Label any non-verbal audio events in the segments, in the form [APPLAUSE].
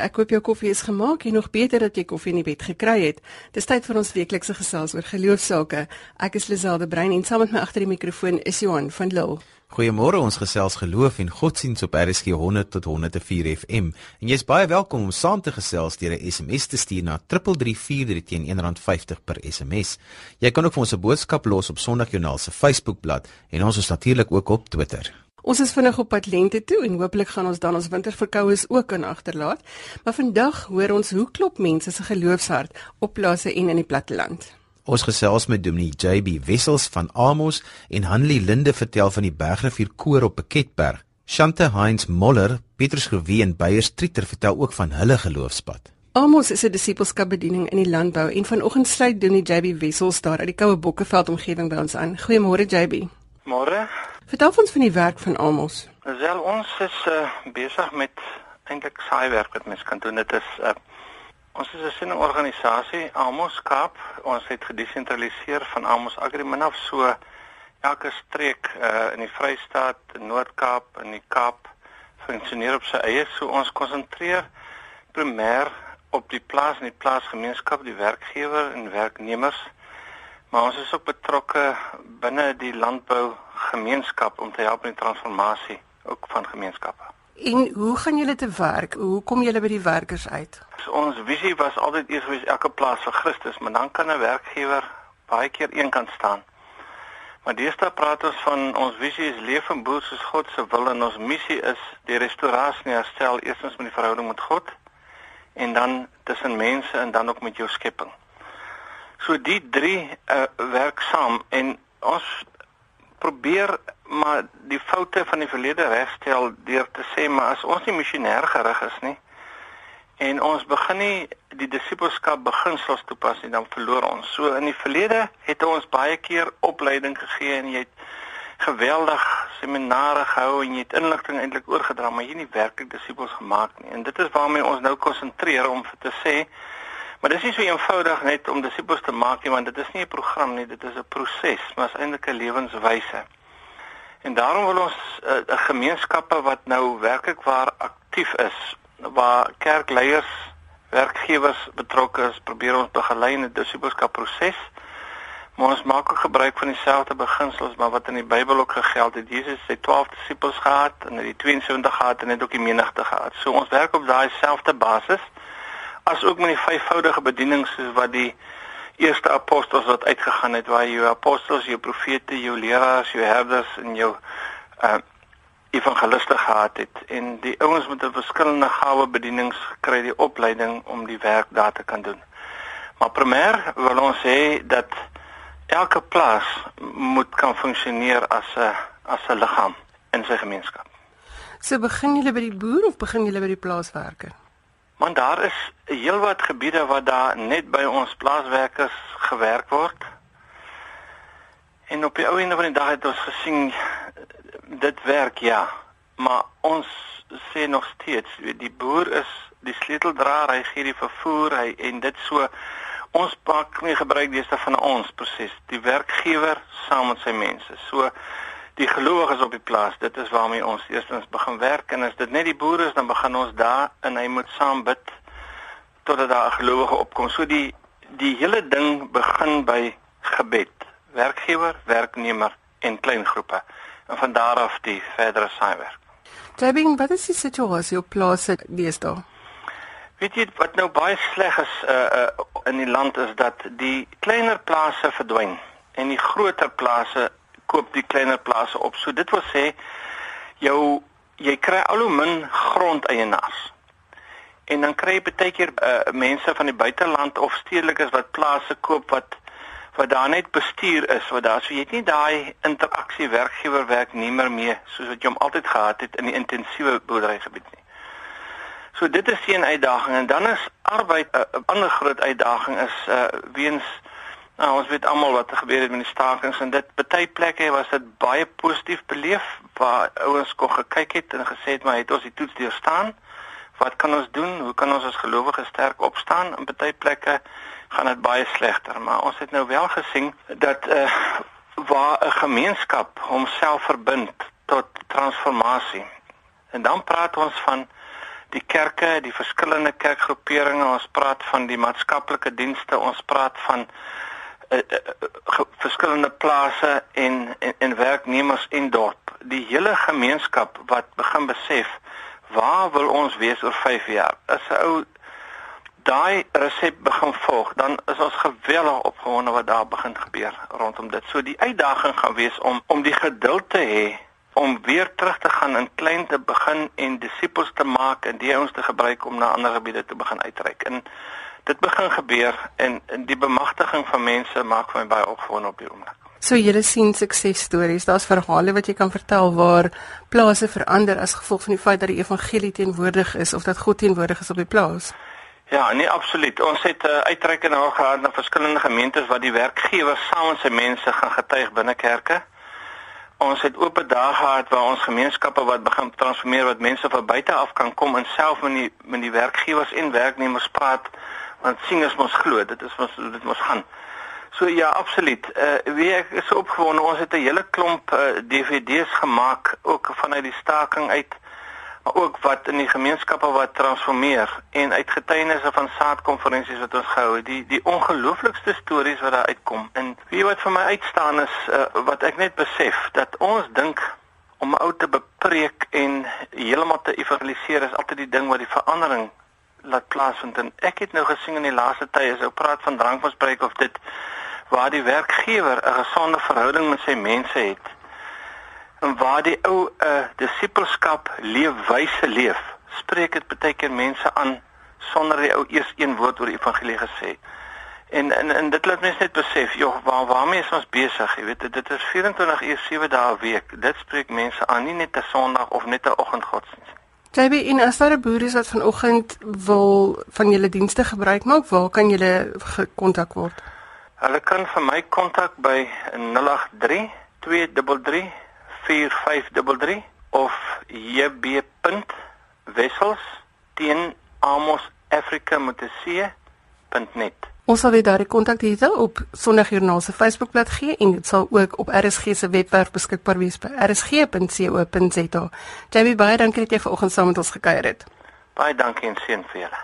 Ek hoop jou koffie is gemaak en nog beter dat jy koffie in die bed gekry het. Dis tyd vir ons weeklikse gesels oor geloofsake. Ek is Liselde Brein en saam met my agter die mikrofoon is Johan van Lille. Goeiemôre, ons gesels geloof en godsdiens op RSG 100 tot 104 FM. En jy's baie welkom om saam te gesels deur 'n SMS te stuur na 3343 teen R1.50 per SMS. Jy kan ook vir ons 'n boodskap los op Sondagjoernaal se Facebookblad en ons is natuurlik ook op Twitter. Ons is vinnig op pad lente toe en hooplik gaan ons dan ons winterverkoues ook kan agterlaat. Maar vandag hoor ons hoe klop mense se geloofshart op plase en in die platteland. Ons gesels met Dominee JB Wessels van Amos en Hanlie Linde vertel van die Bergrivier koor op Piketberg. Shante Heinz Moller, Petrus Growie en Beyers Trieter vertel ook van hulle geloofspad. Amos is 'n disipelskapbediening in die landbou en vanoggend sluit Dominee JB Wessels daar uit die Koue Bokkeveld omgewing by ons aan. Goeiemôre JB. Môre. Vertel ons van die werk van Amos. Wel ons is uh, besig met eintlik saai werk wat mens kan doen. Dit is uh, ons is 'n sendingorganisasie Amos Kaap. Ons het gedesentraliseer van Amos Agrimin af so elke streek uh, in die Vrystaat, Noord-Kaap en die Kaap funksioneer op sy eie. So ons konsentreer primêr op die plaas en die plaasgemeenskap, die werkgewer en werknemers. Maar ons is ook betrokke binne die landbou gemeenskap om te help met die transformasie ook van gemeenskappe. En hoe gaan julle te werk? Hoe kom julle by die werkers uit? So, ons visie was altyd eers gewees elke plaas vir Christus, maar dan kan 'n werkgewer baie keer eenkant staan. Maar deesdae praat ons van ons visie is leef en boer soos God se wil en ons missie is die restaurasie en herstel eerstens met die verhouding met God en dan tussen mense en dan ook met jou skepping. So die drie uh, werk saam en ons probeer maar die foute van die verlede regstel deur te sê maar as ons nie missionêr gerig is nie en ons begin nie die disippelskap beginsels toepas nie dan verloor ons. So in die verlede het ons baie keer opleiding gegee en jy het geweldig seminare gehou en jy het inligting eintlik oorgedra maar jy het nie werklik disippels gemaak nie. En dit is waarmee ons nou konsentreer om te sê Maar dit is nie so eenvoudig net om disippels te maak nie, want dit is nie 'n program nie, dit is 'n proses, maar is eintlik 'n lewenswyse. En daarom wil ons eh, 'n uh, gemeenskappe wat nou werklik waar aktief is, waar kerkleiers, werkgewers betrokke is, probeer ons begelei in 'n disippelskap proses. Maar ons maak ook gebruik van dieselfde beginsels maar wat in die Bybel ook gegeld het. Jesus het 12 disippels gehad en hy het 72 gehad en het ook die menigte gehad. So ons werk op daai selfde basis as ook met die vyfvoudige bediening soos wat die eerste apostels wat uitgegaan het waar jou apostels, jou profete, jou leraars, jou herders en jou uh evangeliste gehad het en die ouens met 'n verskillende gawe bedienings gekry die opleiding om die werk daar te kan doen. Maar primêr wil ons sê dat elke plaas moet kan funksioneer as 'n as 'n liggaam in sy gemeenskap. So begin julle by die boer of begin julle by die plaaswerker? Want daar is heelwat gebiede waar daar net by ons plaaswerkers gewerk word. En op die ou einde van die dag het ons gesien dit werk ja, maar ons sê nog steeds die boer is die sleuteldraer, hy gee die vervoer, hy en dit so ons pak nie gebruik deesdae van ons proses, die werkgewer saam met sy mense. So die gelowiges op die plaas. Dit is waarmee ons eerstens begin werk en as dit net die boere is, dan begin ons daar en hy moet saam bid totdat daar 'n gelowige opkom. So die die hele ding begin by gebed. Werkgewer, werknemer en klein groepe. En van daar af die verdere saaiwerk. Tabing, wat is die situasie op plase deesdae? Weet jy wat nou baie sleg is uh uh in die land is dat die kleiner plase verdwyn en die groter plase koop die kleiner plase op. So dit wil sê jou jy kry al hoe min grondeienaars. En dan kry jy baie keer uh, mense van die buiteland of stedelikes wat plase koop wat wat daar net bestuur is, wat daar so jy het nie daai interaksie werkgewer werknemer mee soos wat jy hom altyd gehad het in die intensiewe boerderygebied nie. So dit is 'n uitdaging en dan is arbeid 'n uh, ander groot uitdaging is uh, weens Nou, ons weet almal wat gebeur het met die stakings en dit party plekke was dit baie positief beleef waar ouens kon gekyk het en gesê het maar het ons die toets deurstaan. Wat kan ons doen? Hoe kan ons as gelowiges sterk opstaan? In party plekke gaan dit baie slegter, maar ons het nou wel gesien dat uh, waar 'n gemeenskap homself verbind tot transformasie. En dan praat ons van die kerke, die verskillende kerkgroeperinge, ons praat van die maatskaplike dienste, ons praat van uh, uh, verskillende plase en, en en werknemers in dorp. Die hele gemeenskap wat begin besef waar wil ons wees oor 5 jaar? Is 'n ou daai resep begin volg, dan is ons geweldig opgewonde wat daar begin gebeur rondom dit. So die uitdaging gaan wees om om die geduld te hê om weer terug te gaan in klein te begin en disippels te maak en die ouens te gebruik om na ander gebiede te begin uitreik. En dit begin gebeur en, en die bemagtiging van mense maak my baie opgewonde op die oomblik. So jy sien suksesstories, daar's verhale wat jy kan vertel waar plase verander as gevolg van die feit dat die evangelie teenwoordig is of dat God teenwoordig is op die plaas. Ja, nee absoluut. Ons het 'n uh, uitreik en gehad na verskillende gemeentes waar die werkgewers saam met sy mense gaan getuig binne kerke. Ons het oop dae gehad waar ons gemeenskappe wat begin transformeer wat mense van buite af kan kom en self met die met die werkgewers en werknemers praat want sieners mos glo dit is mos dit mos gaan. So ja, absoluut. Uh wie ek is opgewonde. Ons het 'n hele klomp uh, DVD's gemaak ook vanuit die staking uit maar ook wat in die gemeenskappe wat transformeer en uit getuienisse van saadkonferensies wat ons gehou het, die die ongelooflikste stories wat daar uitkom. En wie wat vir my uitstaan is uh, wat ek net besef dat ons dink om ou te bepreek en heeltemal te evangeliseer is altyd die ding wat die verandering laat plaasvind. En ek het nou gesien in die laaste tye as ou praat van drankmisbruik of dit waar die werkgewer 'n gesonde verhouding met sy mense het en waar die ou 'n uh, disippelskap leefwyse leef, spreek dit baie keer mense aan sonder die ou eers een woord oor die evangelie gesê. En en en dit laat mense net besef, joh, waar waarmee is ons besig? Jy weet, dit is 24 uur 7 dae 'n week. Dit spreek mense aan, nie net 'n Sondag of net 'n oggendgodsdienst. JB, en as daar 'n boer is wat vanoggend wil van julle dienste gebruik maak, waar kan julle gekontak word? Hulle kan vir my kontak by 083 233 4533 of jb.wessels@amosafrica.net. Ons sal weer daardie kontakdetail op Sondagjoernaal se Facebookblad gee en dit sal ook op RSG se webwerf beskikbaar wees by rsg.co.za. JB baie dankie dat jy vanoggend saam met ons gekuier het. Baie dankie en seën vir julle.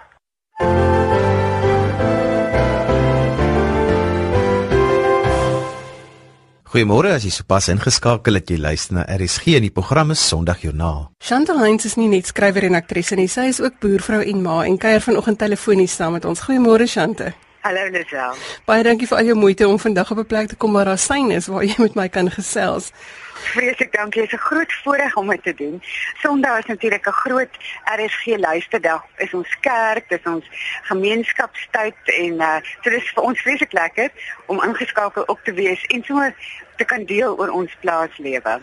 Goeiemôre as jy sopas ingeskakel het jy luister na RSG en die program is Sondagjoernaal. Chantal Heinz is nie net skrywer en aktrise nie, sy is ook boervrou en ma en kuier vanoggend telefonies saam met ons. Goeiemôre Chante. Hallo Lisel. Baie dankie vir al jou moeite om vandag op 'n plek te kom waar daar sein is waar jy met my kan gesels. Vreeslik dankie. Dit is 'n groot voorreg om dit te doen. Sondag is natuurlik 'n groot RSG luisterdag. Is ons kerk, dis ons gemeenskapstyd en uh so dis vir ons vreeslik lekker om ingeskakel op te wees en so te kan deel oor ons plaaslewe.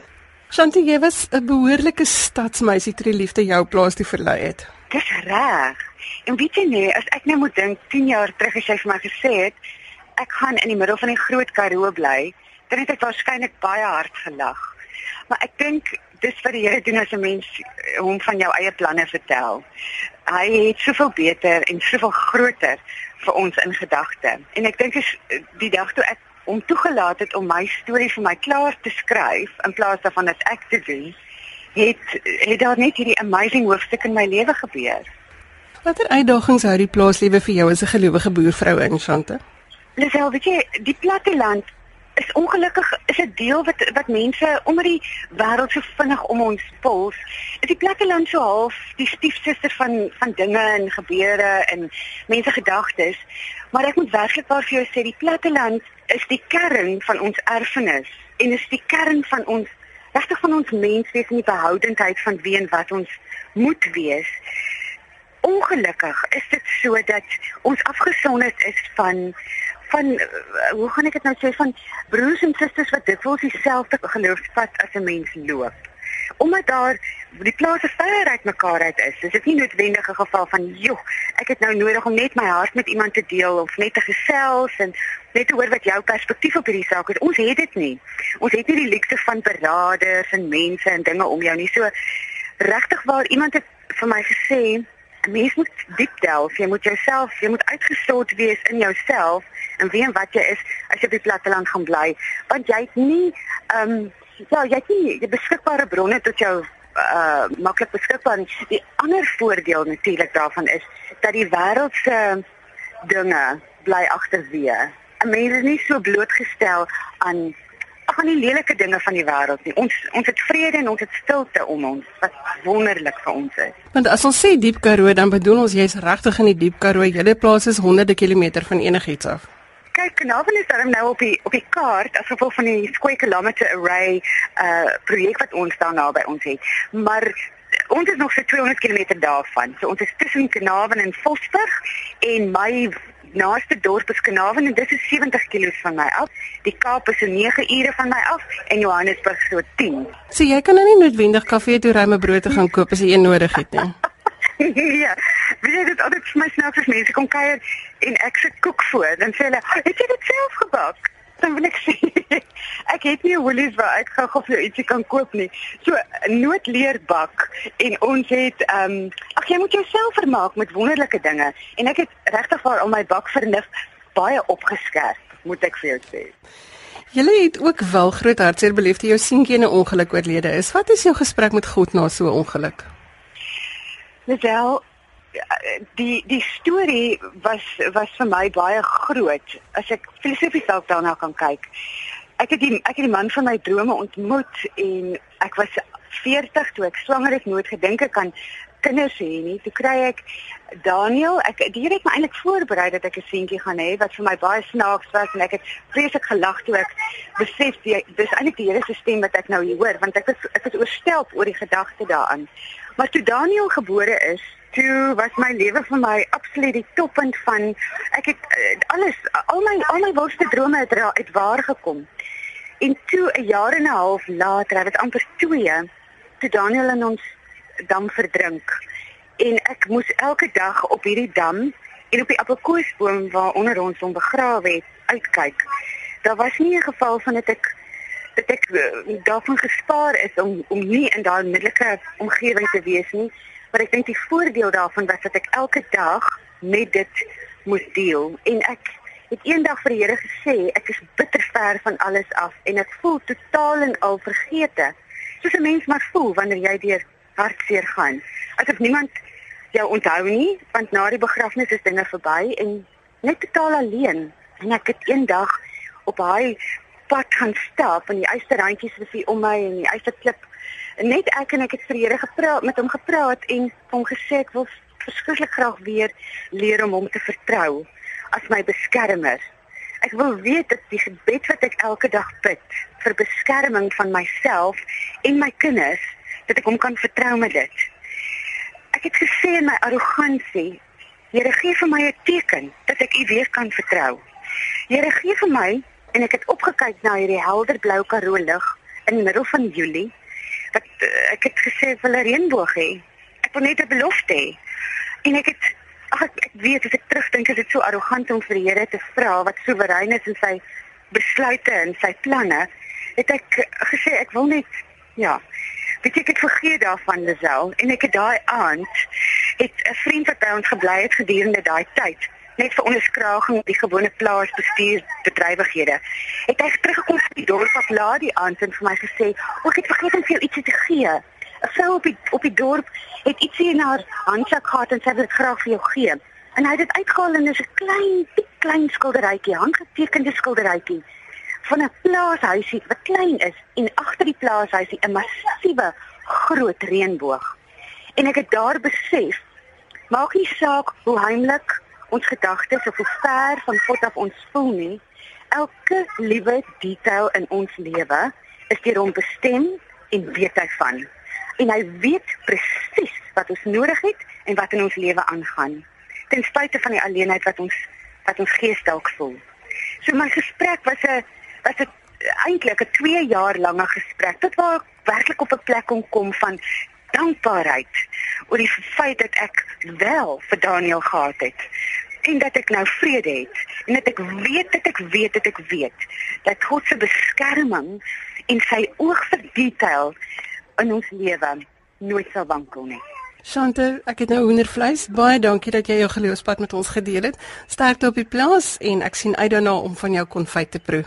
Shanti, jy was 'n behoorlike stadsmeisie toe die liefde jou plaas toe verlei het. Dis reg. En weet jy nie, as ek nou moet dink 10 jaar terug as jy vir my gesê het ek gaan in die middel van die groot Karoo bly, dan het ek waarskynlik baie hard gelag. Maar ek dink dis wat die Here doen as 'n mens hom van jou eie planne vertel. Hy het soveel beter en soveel groter vir ons in gedagte. En ek dink is die dag toe ek hom toegelaat het om my storie vir my klaar te skryf in plaas daarvan dat ek te doen, het het daar net hierdie amazing hoofstuk in my lewe gebeur. Watter uitdagings hou die plaaslewe vir jou as 'n gelowige boervrou in Chante? Lisel, weet jy, die platteland is ongelukkig is 'n deel wat wat mense omdat die wêreld so vinnig om ons pols, is die platteland so half die stiefsuster van van dinge en gebeure en mense gedagtes. Maar ek moet werklik waar vir jou sê die platteland is die kern van ons erfenis en is die kern van ons regtig van ons menswees en die behoudendheid van wie en wat ons moet wees. Ongelukkig is dit so dat ons afgesonderd is van van uh, hoe gaan ek dit nou sê van broers en susters wat dikwels dieselfde geloofspad as 'n mens loop. Omdat daar die plase ver uit mekaar uit is, is dit nie noodwendig 'n geval van joh, ek het nou nodig om net my hart met iemand te deel of net te gesels en net te hoor wat jou perspektief op hierdie saak is. Ons het dit nie. Ons het nie die luukse van beraders en mense en dinge om jou nie. So regtig waar iemand het vir my gesê 'n mens moet diep delf, jy moet jouself, jy moet uitgestort wees in jouself en weet wat jy is as jy op die platteland gaan bly, want jy het nie ehm um, ja, jy het nie die beskikbare bronne tot jou uh maklik beskikbaar. Die ander voordeel natuurlik daarvan is dat die wêreld se dinge bly agterweë. Mense is nie so blootgestel aan van die lelike dinge van die wêreld nie. Ons ons het vrede en ons het stilte om ons wat wonderlik vir ons is. Want as ons sê diep Karoo, dan bedoel ons jy's regtig in die diep Karoo. Julle plaas is honderde kilometer van enigiets af kyk, Kanavan is dan nou op die op die kaart as gevolg van die Square Kilometer Array uh projek wat ons daar naby ons het. Maar ons is nog so 200 km daarvan. So ons is tussen Kanavan en Vosburg en my naaste dorp is Kanavan en dit is 70 km van my af. Die Kaap is so 9 ure van my af en Johannesburg so 10. So jy kan nou nie noodwendig kafee toe ry om 'n brood te gaan koop as jy een nodig het nie. [LAUGHS] ja. Wie het dit altyd vir my snaaks as mense kom kuier en ek sit koek voor, dan sê hulle, "Het jy dit self gebak?" [LAUGHS] Dan wil ek sê, "Ek het nie 'n Woolies waar ek gou of jy ietsie kan koop nie." So noodleerbak en ons het ehm um, ag jy moet jouself vermaak met wonderlike dinge en ek het regtig vir al my bakvernuf baie opgeskerp, moet ek vir jou sê. Julle het ook wel groot hartseer beleef toe jou seentjie in 'n ongeluk oorlede is. Wat is jou gesprek met God na so 'n ongeluk? Lisel, die die storie was was vir my baie groot as ek filosofies dalk daarna kan kyk. Ek het die ek het die man van my drome ontmoet en ek was 40 toe ek swanger is, nooit gedink ek kan kinders hê nie. Toe kry ek Daniel, ek Here het my eintlik voorberei dat ek 'n seentjie gaan hê wat vir my baie snaaks was en ek het vreeslik gelag toe ek besef die, dis eintlik die Here se stem wat ek nou hier hoor want ek was ek was oorstelp oor die gedagte daaraan. Maar toe Daniel gebore is, toe was my lewe vir my absoluut die toppunt van ek het uh, alles al my al my wildste drome het uit waar gekom. En toe 'n jaar en 'n half later, dit amper 2, toe Daniel en ons dam verdrink. En ek moes elke dag op hierdie dam en op die appelkoesboom waar onder ons hom begrawe het, uitkyk. Daar was nie 'n geval van dit ek dat ek uh, daarvan gespaar is om om nie in daai onmiddellike omgewing te wees nie, maar ek dink die voordeel daarvan was dat ek elke dag met dit moes deel. En ek het eendag vir die Here gesê ek is bitter ver van alles af en ek voel totaal en al vergete. Soos 'n mens maar voel wanneer jy deur hartseer gaan. Asof niemand jou onthou nie want na die begrafnis is dinge verby en net totaal alleen. En ek het eendag op daai pad gaan stap en die eisterrandjies was hier om my en die eisterklip net ek en ek het vir Here gepraat met hom gepraat en hom gesê ek wil verskriklik graag weer leer om hom te vertrou as my beskermer. Ek wil weet dat die gebed wat ek elke dag bid vir beskerming van myself en my kinders, dat ek hom kan vertrou met dit. Ek het gesê in my arrogansie, Here gee vir my 'n teken dat ek U weer kan vertrou. Here gee vir my en ek het opgekyk na hierdie helder blou karoo lig in die middel van Julie. Wat uh, ek het gesê vir 'n reënboog hê. Ek wil net 'n belofte hê. En ek het ag ek, ek weet as ek terugdink is dit so arrogant om vir die Here te vra wat soewerein is in sy besluite en sy planne. Het ek gesê ek wil net ja. Weet ek het vergeet daarvan Lisel en ek het daai aand het 'n vriend wat by ons gebly het gedurende daai tyd net vir onderskraging die gewone plaasbestuur bedrywighede. Het hy teruggekom van die dorp af laat die aand en vir my gesê, "O, ek het vergeet om vir jou ietsie te gee." 'n Vrou op die op die dorp het ietsie in haar handsak gehad en sy wil dit graag vir jou gee. En hy het dit uitgehaal en is 'n klein, piek klein skilderytjie, handgetekende skilderytjie van 'n plaashuisie wat klein is en agter die plaashuisie 'n massiewe groot reënboog. En ek het daar besef, maak nie saak hoe heimlik ons gedagtes of hoe ver van God af ons voel nie. Elke liewe detail in ons lewe is deur hom bestem en weet hy van. En hy weet presies wat ons nodig het en wat in ons lewe aangaan. Ten spyte van die alleenheid wat ons wat ons gees dalk voel. So my gesprek was 'n was 'n eintlik 'n 2 jaar lange gesprek tot waar ek werklik op 'n plek kon kom van dankbaarheid oor die feit dat ek wel vir Daniel gehad het en dat ek nou vrede het en dat ek weet dat ek weet dat ek weet dat God se beskerming en sy oog vir detail in ons lewe nooit sal wankel nie. Shante, ek het nou hoendervleis. Baie dankie dat jy jou geloofspad met ons gedeel het. Sterkte op die plaas en ek sien uit daarna om van jou konfyt te proe.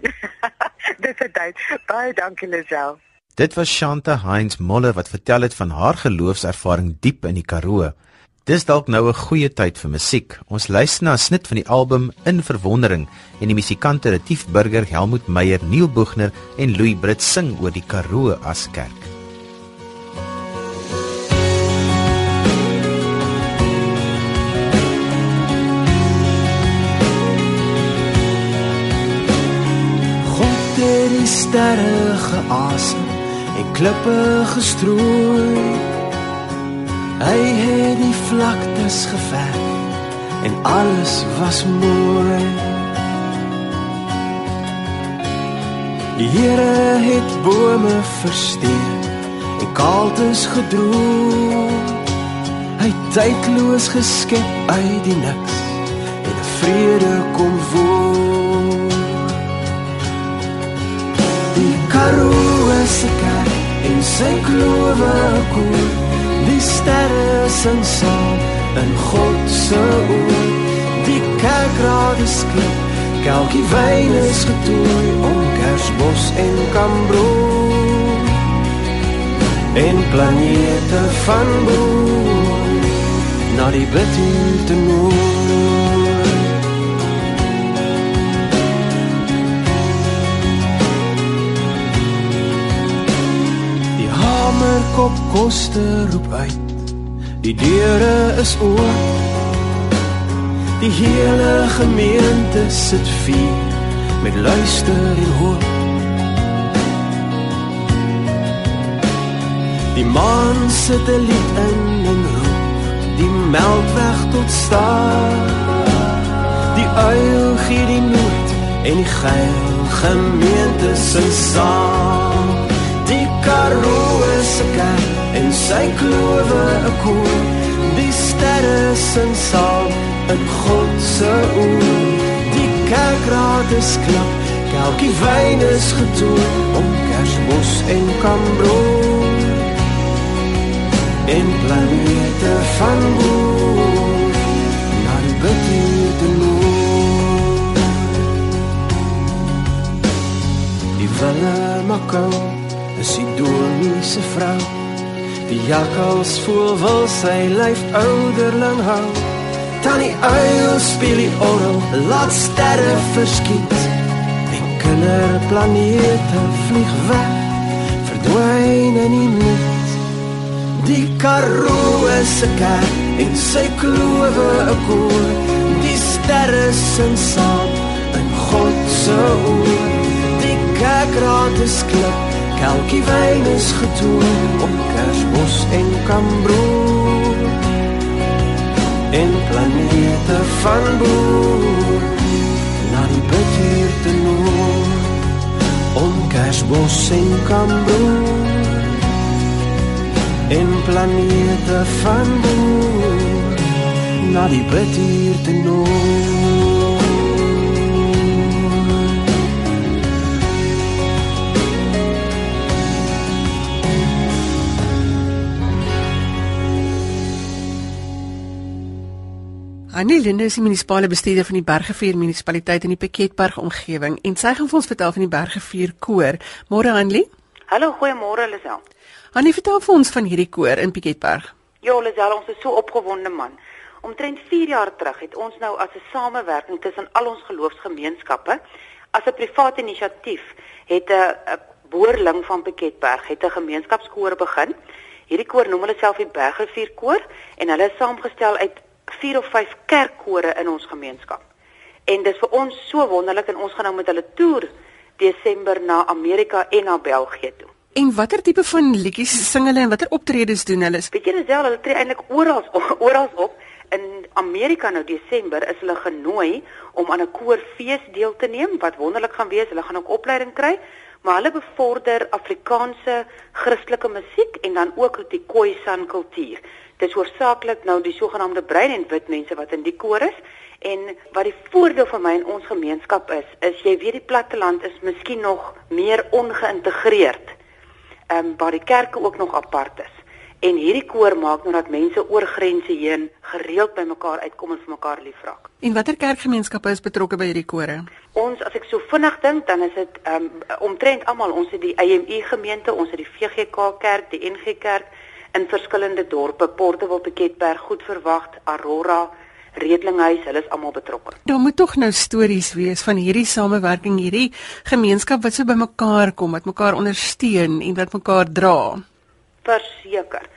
[LAUGHS] Dis dit. Baie dankie Lisel. Dit was Shanta Heinz Moller wat vertel het van haar geloofservaring diep in die Karoo. Dis dalk nou 'n goeie tyd vir musiek. Ons luister na 'n snit van die album In Verwondering en die musikante Retief Burger, Helmut Meyer, Neil Boegner en Louis Brits sing oor die Karoo as kerk. sterre geasem en klippe gestrooi. Hy het die vlaktes geverf en alles was mooi. Die Here het bome versteek en kaltes gedroog. Hy tydloos geskep uit die niks en 'n vrede kom woon. Karoo se kerk en sy klowe koor die sterre sing saam in God se oor die kerkraad is klop kelkie wyn is getooi om kersbos en kambro en planete van bo na die bidtuur te noor kop koste roep uit. Die deure is oop. Die hele gemeente sit vier met luister en hoop. Die maan sit 'n lied in en roep die melkweg tot staan. Die uil gee die moed en die geil gemeente se saam. Die karoo 'n kerk en sy klowe 'n koor. Die sterre sing saam in God se oor. Die kerkraad is klop, elke wyn is getoon om Kersbos en Kambro. En planete van boer, na die betuurde noor. Die wille makou is die doornie se vrou Die jakkals voel wil sy lyf ouderling hou Tannie uil speel die orgel laat sterre verskiet. En kinderplanete vlieg weg verdwyn in die niet Die karoo 'n kerk en sy klowe 'n koor. Die sterre sing saam in God se oor. Die kerkraad is klop Elke wyn is getoon om Kersbos en Kambro En planete van boer Na die betuur te noor Om Kersbos en Kambro En planete van boer Na die betuur te noor Annie Linde is die munisipale bestuurder van die Bergevier munisipaliteit in die Piketberg omgewing en sy gaan vir ons vertel van die Bergevier koor. Môre Anlie? Hallo, goeiemôre Lisel. Annie, vertel vir ons van hierdie koor in Piketberg. Ja, Lisel, ons is so opgewonde man. Omtrent 4 jaar terug het ons nou as 'n samewerking tussen al ons geloofsgemeenskappe as 'n private inisiatief het 'n boerling van Piketberg het 'n gemeenskapskoor begin. Hierdie koor noem hulle self die Bergevier koor en hulle is saamgestel uit 4 of 5 kerkkore in ons gemeenskap. En dis vir ons so wonderlik en ons gaan nou met hulle toer Desember na Amerika en na België toe. En watter tipe van liedjies sing hulle en watter optredes doen hulle? Weet jy self hulle tree eintlik oral [LAUGHS] oral op in Amerika nou Desember is hulle genooi om aan 'n koorfees deel te neem wat wonderlik gaan wees. Hulle gaan ook opleiding kry, maar hulle bevorder Afrikaanse Christelike musiek en dan ook die Khoisan kultuur dis hoofsaaklik nou die sogenaamde bruin en wit mense wat in die koor is en wat die voordeel van my in ons gemeenskap is is jy weet die platteland is miskien nog meer ongeïntegreerd ehm um, waar die kerke ook nog apart is en hierdie koor maak nou dat mense oor grense heen gereeld by mekaar uitkom en vir mekaar liefraak. En watter kerkgemeenskappe is betrokke by hierdie kore? Ons as ek so vinnig dink, dan is dit um, omtrent almal ons het die AME gemeente, ons het die VGK kerk, die NG kerk in verskillende dorpe, Portable Piketberg, Goed Verwag, Aurora, Redlinghuis, hulle is almal betrokke. Daar moet tog nou stories wees van hierdie samewerking, hierdie gemeenskap wat so bymekaar kom, wat mekaar ondersteun en wat mekaar dra. Verseker.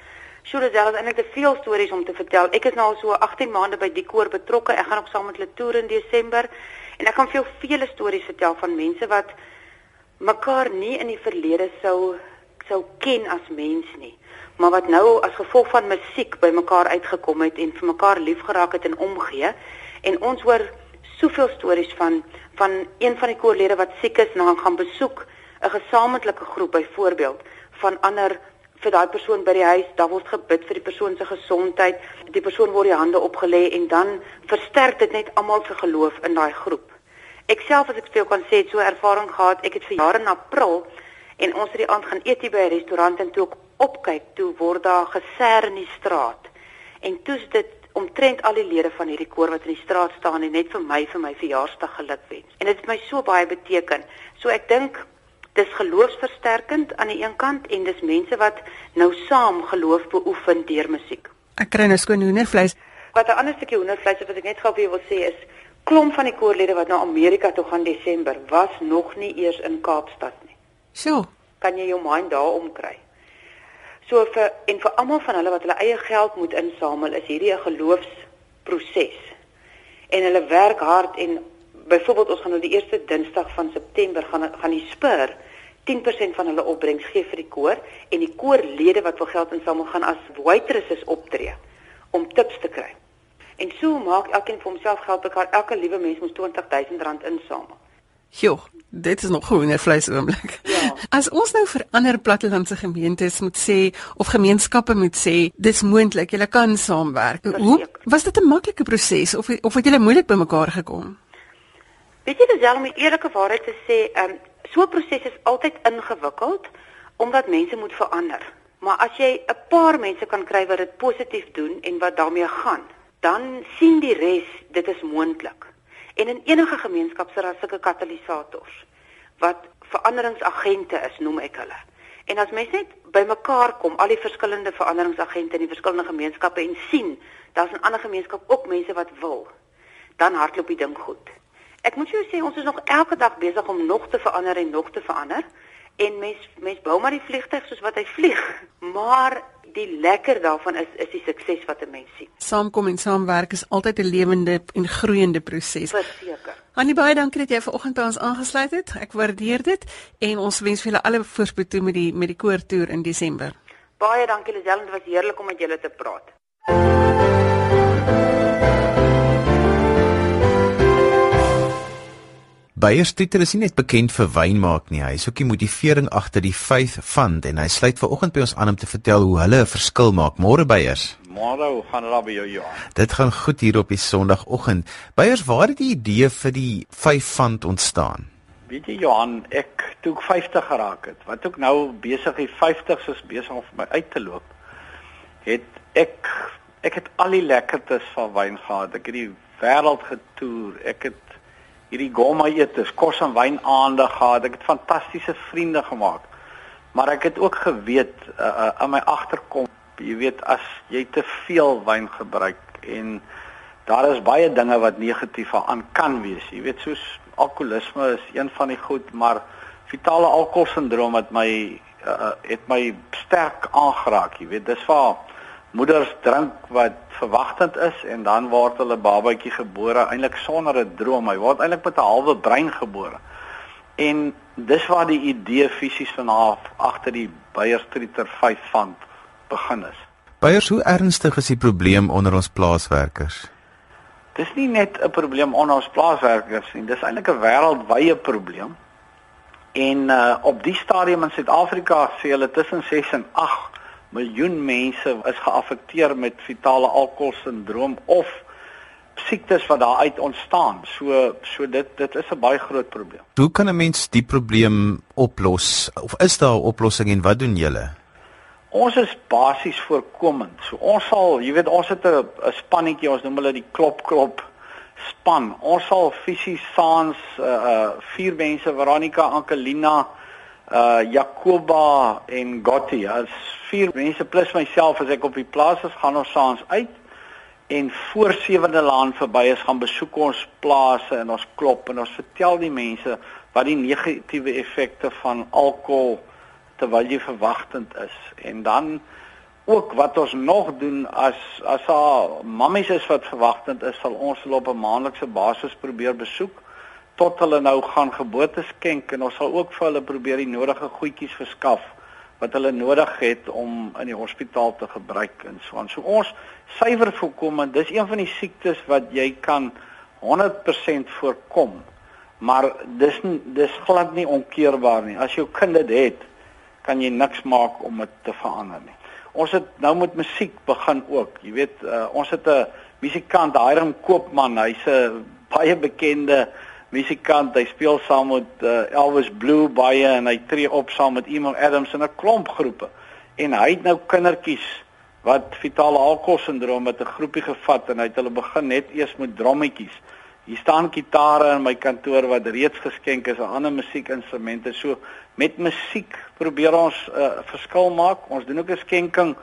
Sjoe, daar is eintlik te veel stories om te vertel. Ek is nou al so 18 maande by die koor betrokke. Ek gaan ook saam met hulle toer in Desember en ek kan veel vele stories vertel van mense wat mekaar nie in die verlede sou sou ken as mens nie, maar wat nou as gevolg van musiek by mekaar uitgekom het en vir mekaar liefgeraak het en omgee. En ons hoor soveel stories van van een van die koorlede wat siek is en dan gaan besoek 'n gesamentlike groep byvoorbeeld van ander vir daai persoon by die huis, daar word gebid vir die persoon se gesondheid, die persoon word die hande opgelê en dan versterk dit net almal se geloof in daai groep. Ek self as ek jou kan sê, het so ervaring gehad. Ek het vir jare in April en ons het die aand gaan eet by 'n restaurant en toe ek opkyk, toe word daar geser in die straat. En toe's dit omtrent al die lede van hierdie koor wat in die straat staan en net vir my vir my verjaarsdag gelukwens. En dit het my so baie beteken. So ek dink dis geloofsversterkend aan die een kant en dis mense wat nou saam geloof beoefen deur musiek. Ek kry nou skoon hoendervleis. Wat 'n ander stukkie hoendervleis wat ek net gou jou wil sê is klomp van die koorlede wat na Amerika toe gaan Desember was nog nie eers in Kaapstad nie. So, kan jy jou mind daar omkry. So vir en vir almal van hulle wat hulle eie geld moet insamel, is hierdie 'n geloofsproses. En hulle werk hard en byvoorbeeld ons gaan nou die eerste Dinsdag van September gaan gaan die Spur 10% van hulle opbrengs gee vir die koor en die koorlede wat wil geld insamel gaan as waitresses optree om tips te kry. En so maak elkeen vir homself geld bekaar. Elke liewe mens moet R20000 insamel. Jo, dit is nog groener vleis oomblik. Ja. As ons nou vir ander plattelandse gemeentes moet sê of gemeenskappe moet sê, dis moontlik, julle kan saamwerk. Hoe was dit 'n maklike proses of of het julle moeilik bymekaar gekom? Weet jy dis om die eerlike waarheid te sê, ehm um, so 'n proses is altyd ingewikkeld omdat mense moet verander. Maar as jy 'n paar mense kan kry wat dit positief doen en wat daarmee gaan, dan sien die res dit is moontlik. En in enige gemeenskap sit daar sulke katalisators wat veranderingsagente is, noem ek hulle. En as mense net bymekaar kom, al die verskillende veranderingsagente in die verskillende gemeenskappe en sien, daar's 'n ander gemeenskap ook mense wat wil, dan hardloop die ding goed. Ek moet jou sê ons is nog elke dag besig om nog te verander en nog te verander. En mens mens bou maar die vliegtyg soos wat hy vlieg, [LAUGHS] maar die lekker daarvan is is die sukses wat 'n mens sien. Saamkom en saamwerk is altyd 'n lewende en groeiende proses. Verseker. Annie baie dankie dat jy vanoggend by ons aangesluit het. Ek waardeer dit en ons wens vir julle alle voorspoed toe met die met die koortoer in Desember. Baie dankie Lisel, dit was heerlik om met julle te praat. Beierstieter is nie net bekend vir wyn maak nie, hy is ook die motivering agter die Faith Fund en hy sluit vanoggend by ons aan om te vertel hoe hulle 'n verskil maak. Môre Beiers. Môre hoe gaan dit by jou Johan? Dit gaan goed hier op die Sondagoggend. Beiers, waar het die idee vir die Faith Fund ontstaan? Weet jy Johan, ek toe ek 50 geraak het, wat ook nou besig die 50s is besig om vir my uit te loop. Het ek ek het al die lekkertes van wyn gehad. Ek het die wêreld getoer. Ek het hierdie gourmet etes, kos en wyn aande gehad. Ek het fantastiese vriende gemaak. Maar ek het ook geweet uh, uh, in my agterkom, jy weet as jy te veel wyn gebruik en daar is baie dinge wat negatief aan kan wees. Jy weet soos alkoholisme is een van die goed, maar vitale alkoholsindroom het my uh, het my sterk aangeraak, jy weet. Dis waar moeders drink wat verwagtend is en dan word hulle babatjie gebore eintlik sonder 'n droom. Hy word eintlik met 'n halwe brein gebore. En dis waar die idee fisies vanaf agter die Beyer Streeter 5 van begin is. Beiers, hoe ernstig is die probleem onder ons plaaswerkers? Dis nie net 'n probleem onder ons plaaswerkers nie, dis eintlik 'n wêreldwye probleem. En uh, op die stadium in Suid-Afrika sê hulle tussen 6 en 8 miljoen mense is geaffekteer met vitale alkoholsindroom of siektes wat daaruit ontstaan. So so dit dit is 'n baie groot probleem. Hoe kan 'n mens die probleem oplos? Of is daar 'n oplossing en wat doen julle? Ons is basies voorkomend. So ons sal, jy weet, ons het 'n spannetjie, ons noem hulle die klop klop span. Ons sal fisies saans uh uh vier mense Veronica, Angelina, uh Jacoba en Gotti. As vier mense plus myself as ek op die plaas is, gaan ons saans uit en voor sewende laan verby is gaan besoek ons plase en ons klop en ons vertel die mense wat die negatiewe effekte van alkohol terwyl jy verwagtend is. En dan ook wat ons nog doen as as haar mammies is wat verwagtend is, sal ons hulle op 'n maandelikse basis probeer besoek tot hulle nou gaan geboorte skenk en ons sal ook vir hulle probeer die nodige goedjies verskaf wat hulle nodig het om in die hospitaal te gebruik en so aan. So ons suiwer voorkom, dis een van die siektes wat jy kan 100% voorkom. Maar dis dis glad nie onkeerbaar nie. As jou kind dit het, kan jy niks maak om dit te verander nie. Ons het nou met musiek begin ook. Jy weet, uh, ons het 'n musikant, Hiram Koopman. Hy's 'n baie bekende musikant. Hy speel saam met uh, Elvis Blue baie en hy tree op saam met Emil Adams in 'n klomp groepe. En hy het nou kindertjies wat fetale alkoholsindroom met 'n groepie gevat en hy het hulle begin net eers met drommetjies. Hier staan gitare in my kantoor wat reeds geskenk is aan ander musiekinstrumente. So met musiek probeer ons 'n uh, verskil maak. Ons doen ook 'n skenking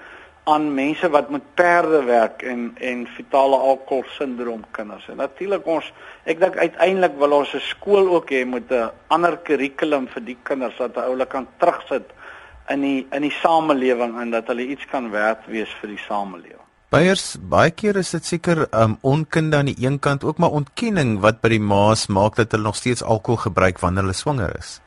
aan mense wat met perde werk en en fetale alkohol sindroom kinders. En natuurlik ons ek dink uiteindelik wil ons 'n skool ook hê met 'n ander kurrikulum vir die kinders dat hulle kan terugsit in die in die samelewing en dat hulle iets kan werd wees vir die samelewing. Beiers baie keer is dit seker um onkunde aan die een kant ook maar ontkenning wat by die ma's maak dat hulle nog steeds alkohol gebruik wanneer hulle swanger is.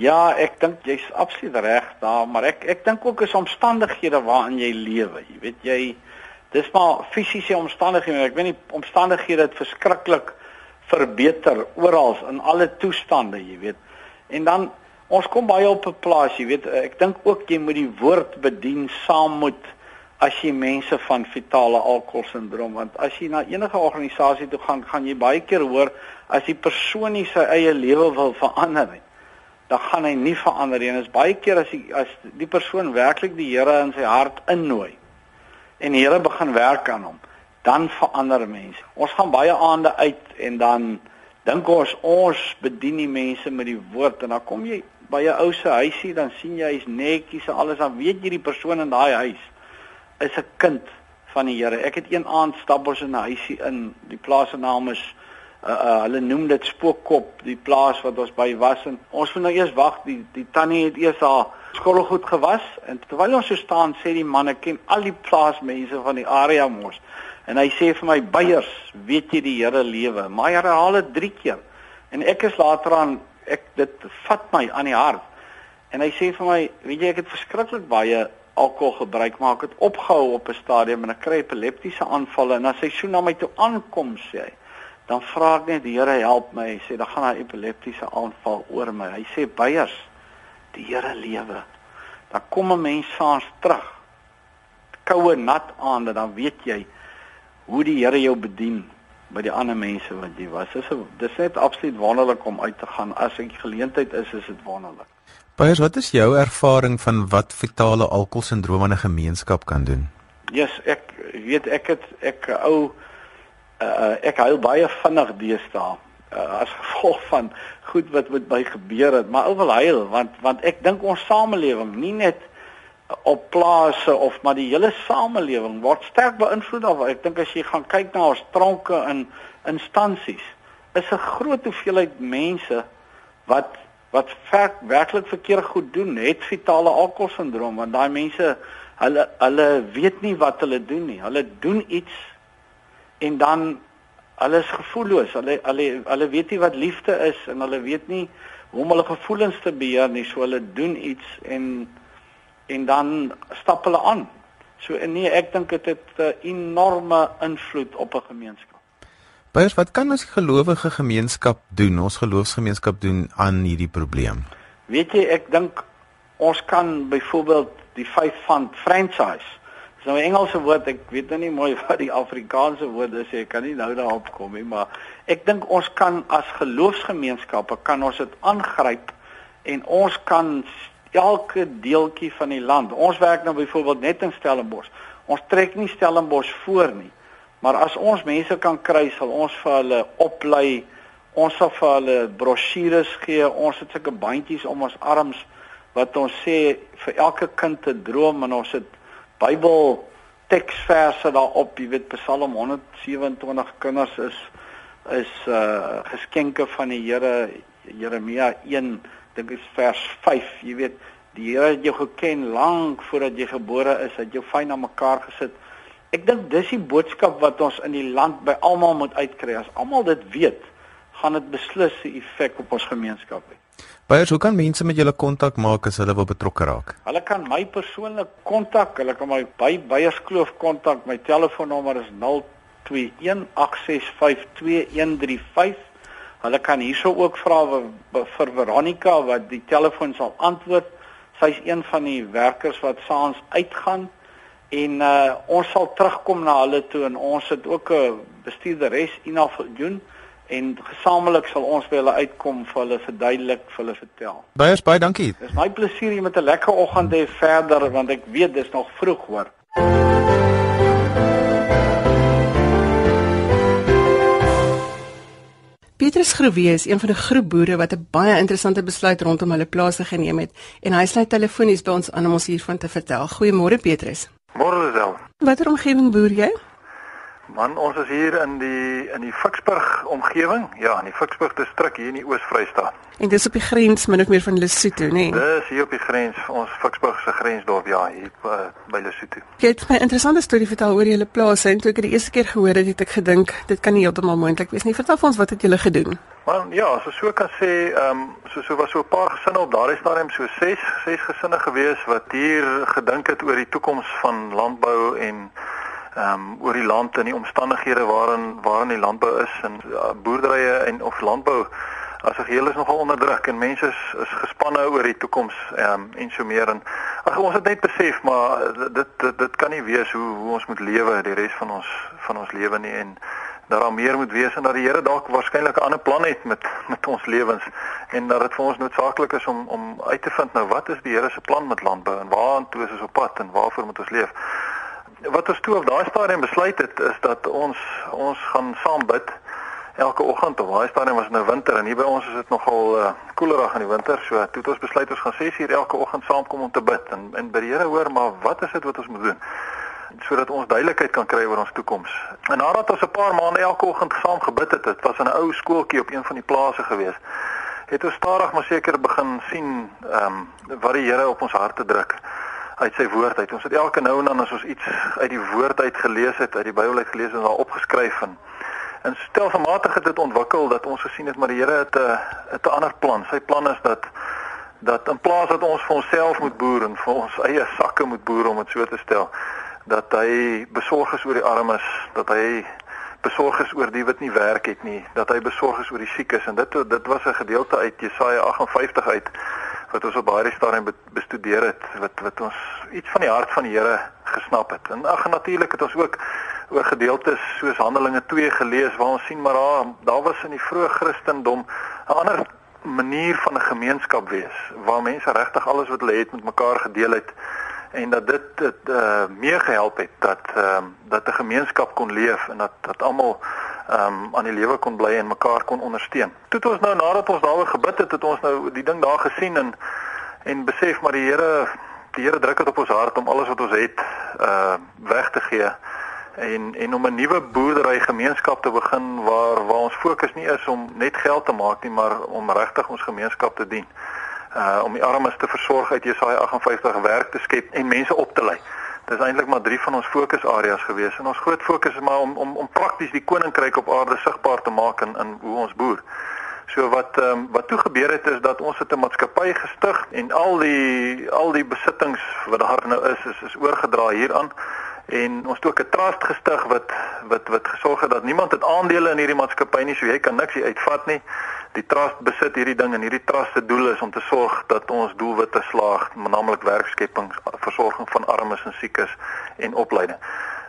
Ja, ek dink jy's absoluut reg daar, maar ek ek dink ook is omstandighede waarin jy lewe. Jy weet jy dis maar fisiese omstandighede. Ek weet nie omstandighede het verskriklik verbeter oral in alle toestande, jy weet. En dan ons kom baie op 'n plaas, jy weet, ek dink ook jy moet die woord bedien saam met as jy mense van fetale alkoholsindroom want as jy na enige organisasie toe gaan, gaan jy baie keer hoor as die persoon nie sy eie lewe wil verander nie dan gaan hy nie verander nie. En is baie keer as die as die persoon werklik die Here in sy hart innooi en die Here begin werk aan hom, dan verander mense. Ons gaan baie aande uit en dan dink ons ons bedien die mense met die woord en dan kom jy by 'n ou se huisie dan sien jy hy's netjies en alles dan weet jy die persoon in daai huis is 'n kind van die Here. Ek het een aand stap ons in 'n huisie in. Die plaas se naam is uh, uh, hulle noem dit spookkop die plaas wat ons by was. En ons moet nou eers wag die die tannie het eers haar skottelgoed gewas. En terwyl ons so staan sê die man ek ken al die plaasmense van die area mos. En hy sê vir my beiers weet jy die Here lewe? Maar hy herhaal dit 3 keer. En ek is later aan ek dit vat my aan die hart. En hy sê vir my weet jy ek het verskriklik baie alkohol gebruik maar ek het opgehou op 'n stadium en ek kry epileptiese aanvalle. En as hy so na my toe aankom sê hy dan vra ek net die Here help my. Hy sê dan gaan 'n epileptiese aanval oor my. Hy sê beiers, die Here lewe. Dan kom 'n mens saans terug. Koue nat aande, dan weet jy hoe die Here jou bedien by die ander mense wat jy was. Dis dis net absoluut wonderlik om uit te gaan. As ek geleentheid is, is dit wonderlik. Beiers, wat is jou ervaring van wat fetale alkoholsindroom in 'n gemeenskap kan doen? Ja, yes, ek weet ek het ek ou uh, ek huil baie vinnig deesdae uh, as gevolg [LAUGHS] van goed wat met my gebeur het maar ou wil huil want want ek dink ons samelewing nie net op plase of maar die hele samelewing word sterk beïnvloed of ek dink as jy gaan kyk na ons tronke in instansies is 'n groot hoeveelheid mense wat wat werklik verkeerd goed doen het fetale alkoholsindroom want daai mense hulle hulle weet nie wat hulle doen nie. Hulle doen iets en dan hulle is gevoelloos. Hulle hulle hulle weet nie wat liefde is en hulle weet nie hoe om hulle gevoelens te beheer nie. So hulle doen iets en en dan stap hulle aan. So nee, ek dink dit het 'n enorme invloed op 'n gemeenskap. Beiers, wat kan ons gelowige gemeenskap doen? Ons geloofsgemeenskap doen aan hierdie probleem. Weet jy, ek dink ons kan byvoorbeeld die vyf van franchise Dis nou 'n Engelse woord, ek weet nou nie mooi [LAUGHS] wat die Afrikaanse woord is. Ek kan nie nou daarop kom nie, maar ek dink ons kan as geloofsgemeenskappe kan ons dit aangryp en ons kan elke deeltjie van die land. Ons werk nou byvoorbeeld net in Stellenbosch. Ons trek nie Stellenbosch voor nie. Maar as ons mense kan kry, sal ons vir hulle oplei. Ons sal vir hulle brosjures gee. Ons het sulke bandjies om ons arms wat ons sê vir elke kind 'n droom en ons het Bybel teksverse daarop. Jy weet Psalm 127 kinders is is uh geskenke van die Here Jeremia 1 dink is vers 5 jy weet die Here het jou geken lank voordat jy gebore is het jou fyn aan mekaar gesit Ek dink dis die boodskap wat ons in die land by almal moet uitkry. As almal dit weet, gaan dit beslis 'n effek op ons gemeenskap hê. Beiers, hoe kan mense met julle kontak maak as hulle wil betrokke raak? Hulle kan my persoonlik kontak. Hulle kan my by Beierskloof kontak. My telefoonnommer is 0218652135. Hulle kan hierso ook vra vir Veronica wat die telefoon sal antwoord. Sy's een van die werkers wat saans uitgaan en uh, ons sal terugkom na hulle toe en ons het ook 'n bestuurderes Ina Viljoen en gesamentlik sal ons by hulle uitkom vir hulle verduidelik vir hulle vertel. Baie baie dankie. Dis my plesier om met 'n lekker oggend hê verder want ek weet dis nog vroeg hoor. Petrus Groewe is een van die groep boere wat 'n baie interessante besluit rondom hulle plase geneem het en hy sluit telefonies by ons aan om ons hiervan te vertel. Goeiemôre Petrus. Môre wel. Watter omgewing boer jy? Man, ons is hier in die in die Ficksburg omgewing. Ja, in die Ficksburg distrik hier in die Oos-Vrystaat. En dis op die grens min of meer van Lesotho, nê? Nee? Dis hier op die grens, ons Ficksburg se grensdorp, ja, hier uh, by Lesotho. Jy het my 'n interessante storie vertel oor julle plase en toe ek dit die eerste keer gehoor het, het ek gedink dit kan nie heeltemal moontlik wees nie. Vertel vir ons wat het julle gedoen? Man, ja, so so kan sê, ehm um, so so was so 'n paar gesinne op daardie stadium, so 6, 6 gesinne gewees wat hier gedink het oor die toekoms van landbou en ehm um, oor die land en die omstandighede waarin waarin die landbou is en uh, boerderye en of landbou as 'n geheel is nogal onder druk en mense is, is gespanne oor die toekoms ehm um, en so meer en ag ons het net besef maar dit dit dit kan nie wees hoe hoe ons moet lewe die res van ons van ons lewe nie en dat daar meer moet wees en dat die Here dalk waarskynlik 'n ander plan het met met ons lewens en dat dit vir ons noodsaaklik is om om uit te vind nou wat is die Here se plan met landbou en waartoe is ons op pad en waarvoor moet ons leef? Wat ons toe op daai stadium besluit het is dat ons ons gaan saam bid elke oggend op daai stadium was nou winter en hier by ons is dit nogal uh, koelerig in die winter so toe het ons besluit ons gaan 6 uur elke oggend saamkom om te bid en en by die Here hoor maar wat is dit wat ons moet doen? sodat ons duidelikheid kan kry oor ons toekoms. En nadat ons 'n paar maande elke oggend saam gebid het, dit was in 'n ou skooltjie op een van die plase gewees, het ons stadig maar seker begin sien ehm um, wat die Here op ons harte druk uit sy woord uit. Ons het elke nou en dan as ons iets uit die woord uit gelees het, uit die Bybel uit gelees en daar opgeskryf en en stelselmatig het dit ontwikkel dat ons gesien het maar die Here het 'n het 'n ander plan. Sy plan is dat dat in plaas dat ons vir onsself moet boer en vir ons eie sakke moet boer om dit so te stel, dat hy besorg is oor die armes, dat hy besorg is oor die wat nie werk het nie, dat hy besorg is oor die siekes en dit dit was 'n gedeelte uit Jesaja 58 uit wat ons op baie stadium bestudeer het wat wat ons iets van die hart van die Here gesnap het. En ag natuurlik het ons ook oor gedeeltes soos Handelinge 2 gelees waar ons sien maar daar daar was in die vroeë Christendom 'n ander manier van 'n gemeenskap wees waar mense regtig alles wat hulle het met mekaar gedeel het en dat dit dit uh, meer gehelp het dat ehm um, dat 'n gemeenskap kon leef en dat dat almal ehm um, aan die lewe kon bly en mekaar kon ondersteun. Toe het ons nou nadat ons daaroor gebid het, het ons nou die ding daar gesien en en besef maar die Here die Here druk dit op ons hart om alles wat ons het uh weg te gee en en om 'n nuwe boerdery gemeenskap te begin waar waar ons fokus nie is om net geld te maak nie, maar om regtig ons gemeenskap te dien uh om die armes te versorg uit Jesaja 58 werk te skep en mense op te lei. Dis eintlik maar drie van ons fokusareas gewees en ons groot fokus is maar om om om prakties die koninkryk op aarde sigbaar te maak in in hoe ons boer. So wat ehm um, wat toe gebeur het is dat ons het 'n maatskappy gestig en al die al die besittings wat daar nou is is is oorgedra hieraan en ons het ook 'n trust gestig wat wat wat gesorg het dat niemand het aandele in hierdie maatskappy nie so jy kan niks uitvat nie die trust besit hierdie ding en hierdie trust se doel is om te sorg dat ons doelwitte slaag, naamlik werkskepping, versorging van armes en siekes en opleiding.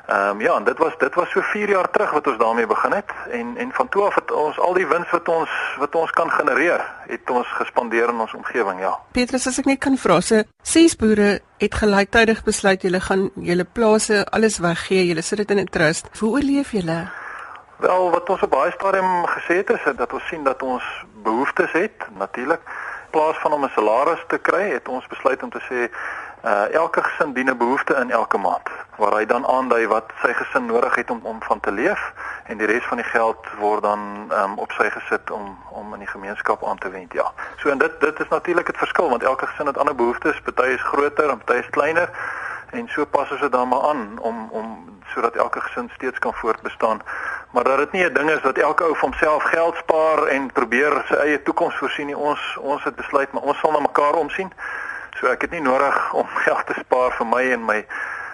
Ehm um, ja, en dit was dit was so 4 jaar terug wat ons daarmee begin het en en van toe af het ons al die wins wat ons wat ons kan genereer, het ons gespandeer in ons omgewing, ja. Petrus, as ek net kan vra, se ses boere het gelyktydig besluit julle gaan julle plase alles weggee, julle sit dit in 'n trust. Hoe oorleef julle? Wel, wat ons op baie stadium gesê het is dat ons sien dat ons behoeftes het, natuurlik. Plaas van om 'n salaris te kry, het ons besluit om te sê uh elke gesin dien 'n behoefte in elke maand waar hy dan aandui wat sy gesin nodig het om om van te leef en die res van die geld word dan um, op sy gesit om om in die gemeenskap aan te wend ja. So en dit dit is natuurlik 'n verskil want elke gesin het ander behoeftes, party is groter en party is kleiner en so pas ons dit dan maar aan om om sodat elke gesin steeds kan voortbestaan. Maar dat dit nie 'n ding is wat elke ou vir homself geld spaar en probeer sy eie toekoms voorsien nie. Ons ons het besluit maar ons sal na mekaar omsien. So ek het nie nodig [LAUGHS] om geld te spaar vir my en my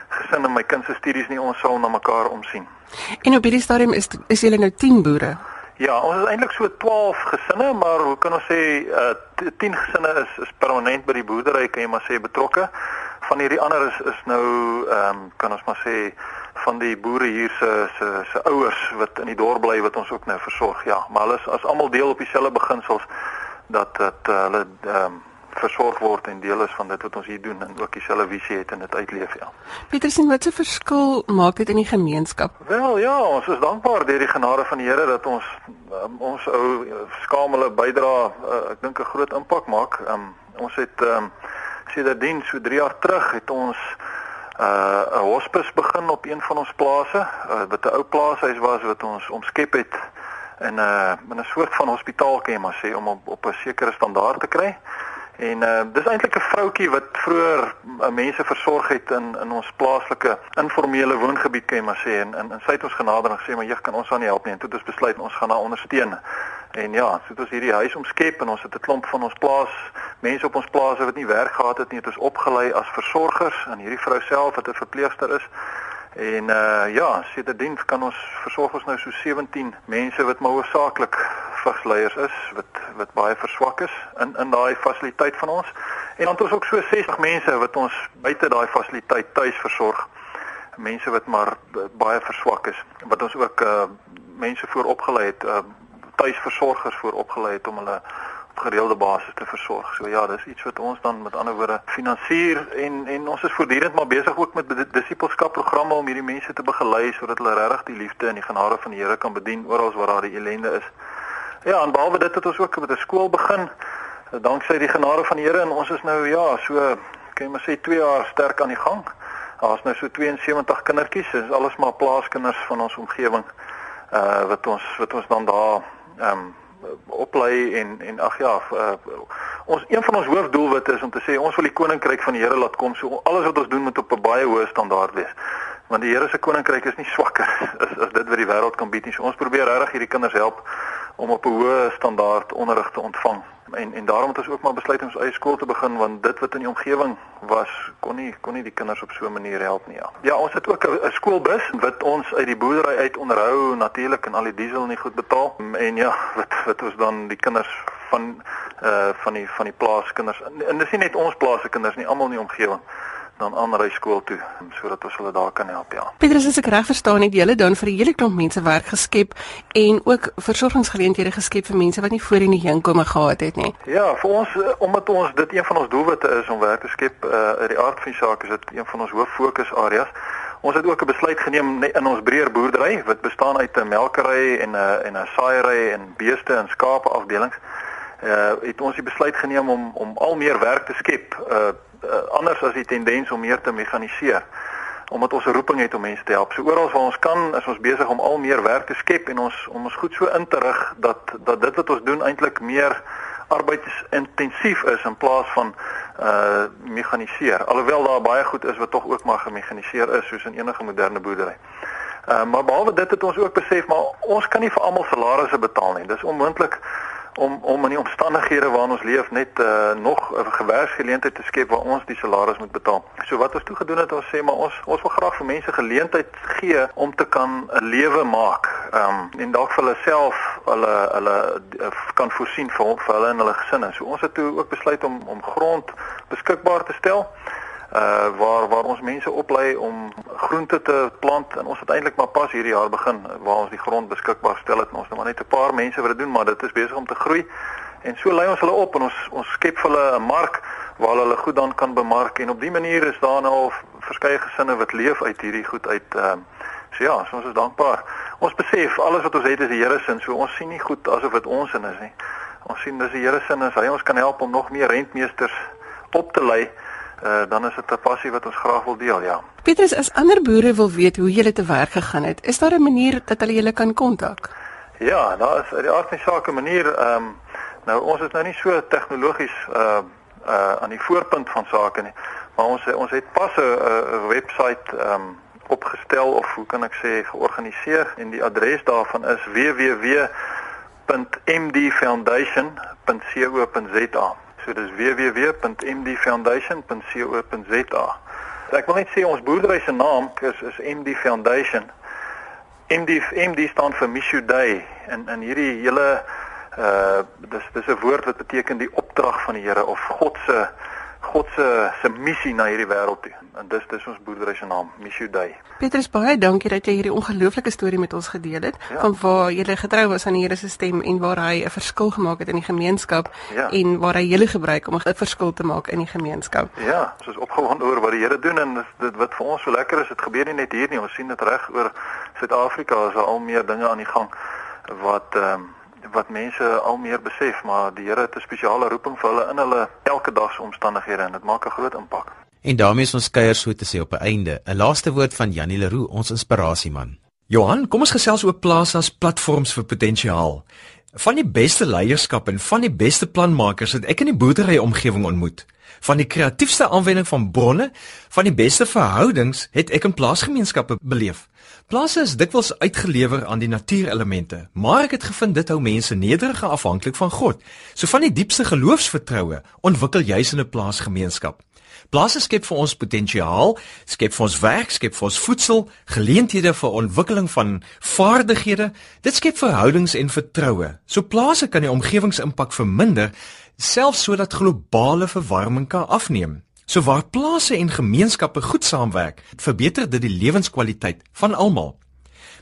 gesin en my kind se studies nie. Ons sal na mekaar omsien. En op hierdie stadium is is julle nou 10 boere. Ja, ons is eintlik so 12 gesinne, maar hoe kan ons sê uh, 10 gesinne is is permanent by die boerdery kan jy maar sê betrokke. Van hierdie ander is is nou ehm um, kan ons maar sê van die boere hier se se se ouers wat in die dorp bly wat ons ook nou versorg. Ja, maar hulle is as almal deel op dieselfde beginsels dat dat uh, hulle ehm um, versorg word en deel is van dit wat ons hier doen en ook dieselfde visie het en dit uitleef ja. Pieter sien wat 'n verskil maak dit in die gemeenskap. Wel ja, ons is dankbaar deur die genade van die Here dat ons um, ons ou skamele bydra uh, ek dink 'n groot impak maak. Um, ons het um, sedertdien so 3 jaar terug het ons uh 'n hospis begin op een van ons plase uh, wat 'n ou plaashuis was wat ons omskep het in 'n uh, in 'n soort van hospitaal kan jy maar sê om op, op 'n sekere standaard te kry. En uh dis eintlik 'n vroutjie wat vroeër uh, mense versorg het in in ons plaaslike informele woongebied kan jy maar sê. En in sy het ons genader en gesê maar jy kan ons aan help nie? En toe het ons besluit ons gaan haar ondersteun. En ja, so het ons hierdie huis omskep en ons het 'n klomp van ons plaas mense op ons plase wat nie werk gehad het nie, het ons opgelei as versorgers en hierdie vrou self wat 'n verpleegster is. En uh ja, sedertdien kan ons versorg ons nou so 17 mense wat maar hoofsaaklik vigsleiers is wat wat baie verswak is in in daai fasiliteit van ons. En dan het ons ook so 60 mense wat ons buite daai fasiliteit tuis versorg. Mense wat maar baie verswak is wat ons ook uh mense vooropgelei het, uh tuisversorgers vooropgelei het om hulle gereelde basis te versorg. So ja, dis iets wat ons dan met ander woorde finansier en en ons is voortdurend maar besig ook met disipelskap programme om hierdie mense te begelei sodat hulle regtig die liefde en die genade van die Here kan bedien oral waar daar die ellende is. Ja, en behalwe dit het ons ook met 'n skool begin danksy die genade van die Here en ons is nou ja, so kan jy maar sê 2 jaar sterk aan die gang. Daar's nou so 72 kindertjies, dis alles maar plaaskinders van ons omgewing. Uh wat ons wat ons dan daar ehm um, oplei en en ag ja, uh, ons een van ons hoofdoelwitte is om te sê ons wil die koninkryk van die Here laat kom. So alles wat ons doen moet op 'n baie hoë standaard wees. Want die Here se koninkryk is nie swakker [LAUGHS] as as dit wat die wêreld kan bied nie. So ons probeer regtig hierdie kinders help om op 'n hoë standaard onderrig te ontvang. En en daarom het ons ook maar besluit om ons eie skool te begin want dit wat in die omgewing was kon nie kon nie die kinders op so 'n manier help nie. Ja, ja ons het ook 'n skoolbus wat ons uit die boerdery uit onderhou natuurlik en al die diesel nie goed betaal en ja, wat wat ons dan die kinders van uh van die van die plaaskinders en dis nie net ons plaaslike kinders nie, almal in die omgewing dan aanry skool toe sodat ons hulle daar kan help ja. Petrus as ek reg verstaan het julle dan vir 'n hele klomp mense werk geskep en ook versorgingsgeleenthede geskep vir mense wat nie voorheen die inkome gehad het nie. Ja, vir ons eh, omdat ons dit een van ons doelwitte is om werk te skep uh, uit die aard van die saak is dit een van ons hoof fokus areas. Ons het ook 'n besluit geneem in ons breër boerdery wat bestaan uit 'n melkery en 'n en 'n saaiery en beeste en skape afdelings. Uh het ons die besluit geneem om om al meer werk te skep uh uh, anders as die tendens om meer te mekaniseer omdat ons 'n roeping het om mense te help. So oral waar ons kan, is ons besig om al meer werk te skep en ons om ons goed so in te rig dat dat dit wat ons doen eintlik meer arbeidsintensief is in plaas van uh mekaniseer. Alhoewel daar baie goed is wat tog ook maar gemekaniseer is soos in enige moderne boerdery. Uh maar behalwe dit het ons ook besef maar ons kan nie vir almal salarisse betaal nie. Dis onmoontlik om om in die omstandighede waarin ons leef net uh, nog 'n gewerksgeleentheid te skep waar ons die salaris moet betaal. So wat ons toe gedoen het, ons sê maar ons ons wil graag vir mense geleentheid gee om te kan 'n lewe maak. Ehm um, en dalk vir hulle self hulle hulle uh, kan voorsien vir, vir hulle en hulle gesinne. So ons het toe ook besluit om om grond beskikbaar te stel uh waar waar ons mense oplei om groente te plant en ons het eintlik maar pas hierdie jaar begin waar ons die grond beskikbaar stel het. En ons het maar net 'n paar mense wat dit doen maar dit is besig om te groei. En so lei ons hulle op en ons ons skep vir hulle 'n mark waar hulle goed dan kan bemark. En op die manier is daar nou verskeie gesinne wat leef uit hierdie goed uit ehm uh, so ja so ons is dankbaar. Ons besef alles wat ons het is die Here se so ons sien nie goed asof dit ons in is nie. Ons sien dis die Here se en hy ons kan help om nog meer rentmeesters op te lei uh, dan is dit 'n passie wat ons graag wil deel, ja. Petrus, as ander boere wil weet hoe julle te werk gegaan het, is daar 'n manier dat hulle julle kan kontak? Ja, daar is uit die aard van die saak 'n manier ehm um, nou ons is nou nie so tegnologies uh uh aan die voorpunt van sake nie, maar ons ons het pas 'n uh, webwerf ehm um, opgestel of hoe kan ek sê georganiseer en die adres daarvan is www.mdfoundation.co.za. So dis www.mdfoundation.co.za. Ek wil net sê ons boerdery se naam is is MD Foundation. MD MD staan vir Mishu Day en en hierdie hele uh dis dis 'n woord wat beteken die opdrag van die Here of God se God se se missie na hierdie wêreld toe. En dis dis ons boerdery se naam, Mishu Day. Petrus, baie dankie dat jy hierdie ongelooflike storie met ons gedeel het ja. van waar jy getrou was aan die Here se stem en waar hy 'n verskil gemaak het in die gemeenskap ja. en waar hy julle gebruik om 'n verskil te maak in die gemeenskap. Ja, ons is opgewonde oor wat die Here doen en dit wat vir ons so lekker is, dit gebeur nie net hier nie, ons sien dit reg oor Suid-Afrika, is daar al meer dinge aan die gang wat ehm um, wat mense al meer besef, maar die Here het 'n spesiale roeping vir hulle in hulle elke dag se omstandighede en dit maak 'n groot impak. En daarmee is ons kuier so te sê op 'n einde. 'n Laaste woord van Janie Leroux, ons inspirasieman. Johan, kom ons gesels oor plase as platforms vir potensiaal. Van die beste leierskap en van die beste planmakers het ek in die boerdery omgewing ontmoet. Van die kreatiefste aanwending van bronne, van die beste verhoudings het ek in plaasgemeenskappe beleef. Plase is dikwels uitgelewer aan die natuurelemente, maar ek het gevind dit hou mense nederig afhanklik van God. So van die diepste geloofsvertroue ontwikkel jy in 'n plaasgemeenskap. Plase skep vir ons potensiaal, skep vir ons werk, skep vir ons voedsel, geleenthede vir ontwikkeling van vaardighede. Dit skep verhoudings en vertroue. So plase kan die omgewingsimpak verminder, selfs sodat globale verwarming kan afneem. So waar plase en gemeenskappe goed saamwerk, verbeter dit die lewenskwaliteit van almal.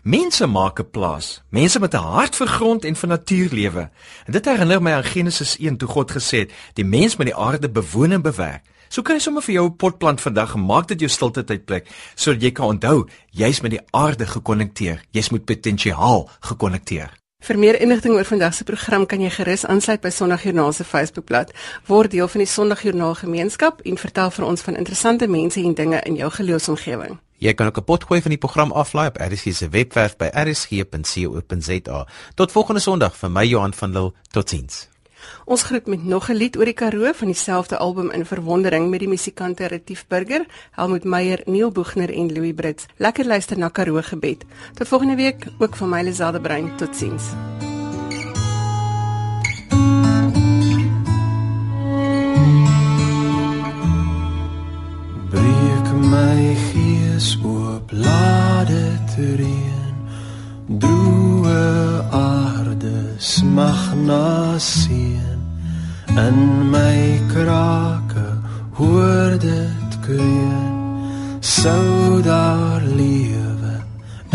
Mense maak 'n plaas, mense met 'n hart vir grond en vir natuurlewe. En dit herinner my aan Genesis 1 toe God gesê het, die mens moet die aarde bewoon en bewerk. So kry sommer vir jou 'n potplant vandag en maak dit jou stilte tydplek sodat jy kan onthou jy's met die aarde gekonnekteer. Jy's met potensiaal gekonnekteer. Vir meer inligting oor vandag se program kan jy gerus aansluit by Sondagjoernaal se Facebookblad. Word deel van die Sondagjoernaal gemeenskap en vertel vir ons van interessante mense en dinge in jou geloofsomgewing. Jy kan ook 'n potgooi van die program aflaai op RSG se webwerf by rsg.co.za. Tot volgende Sondag vir my Johan van Lille. Totsiens. Ons groet met nog 'n lied oor die Karoo van dieselfde album in verwondering met die musikante Retief Burger, Helmut Meyer, Neil Boegner en Louis Brits. Lekker luister na Karoo gebed. Tot volgende week, ook van my Liselde Brein. Totsiens. Breek my gees oop, laat dit reën. Droë aarde smag na seën in my krake hoor dit kreun. Sou daar lewe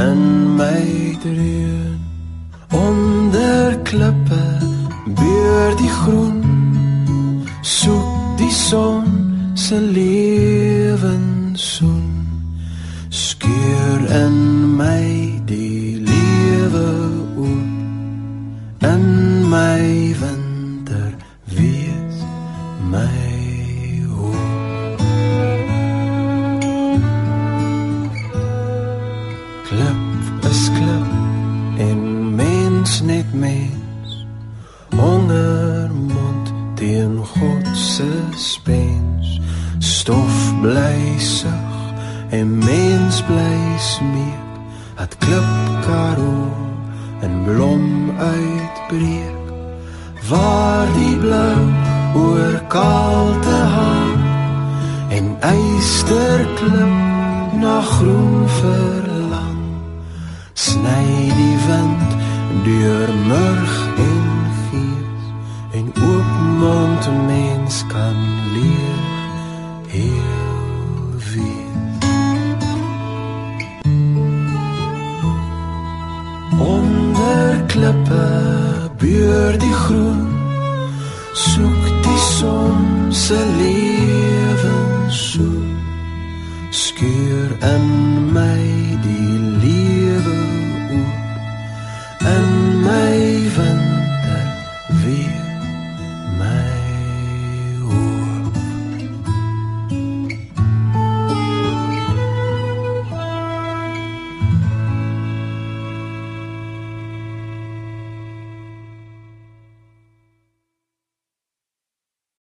in my dreun. Onder klippe beur die groen. Soek die son se lewensoen skeur in my die lewe oop in my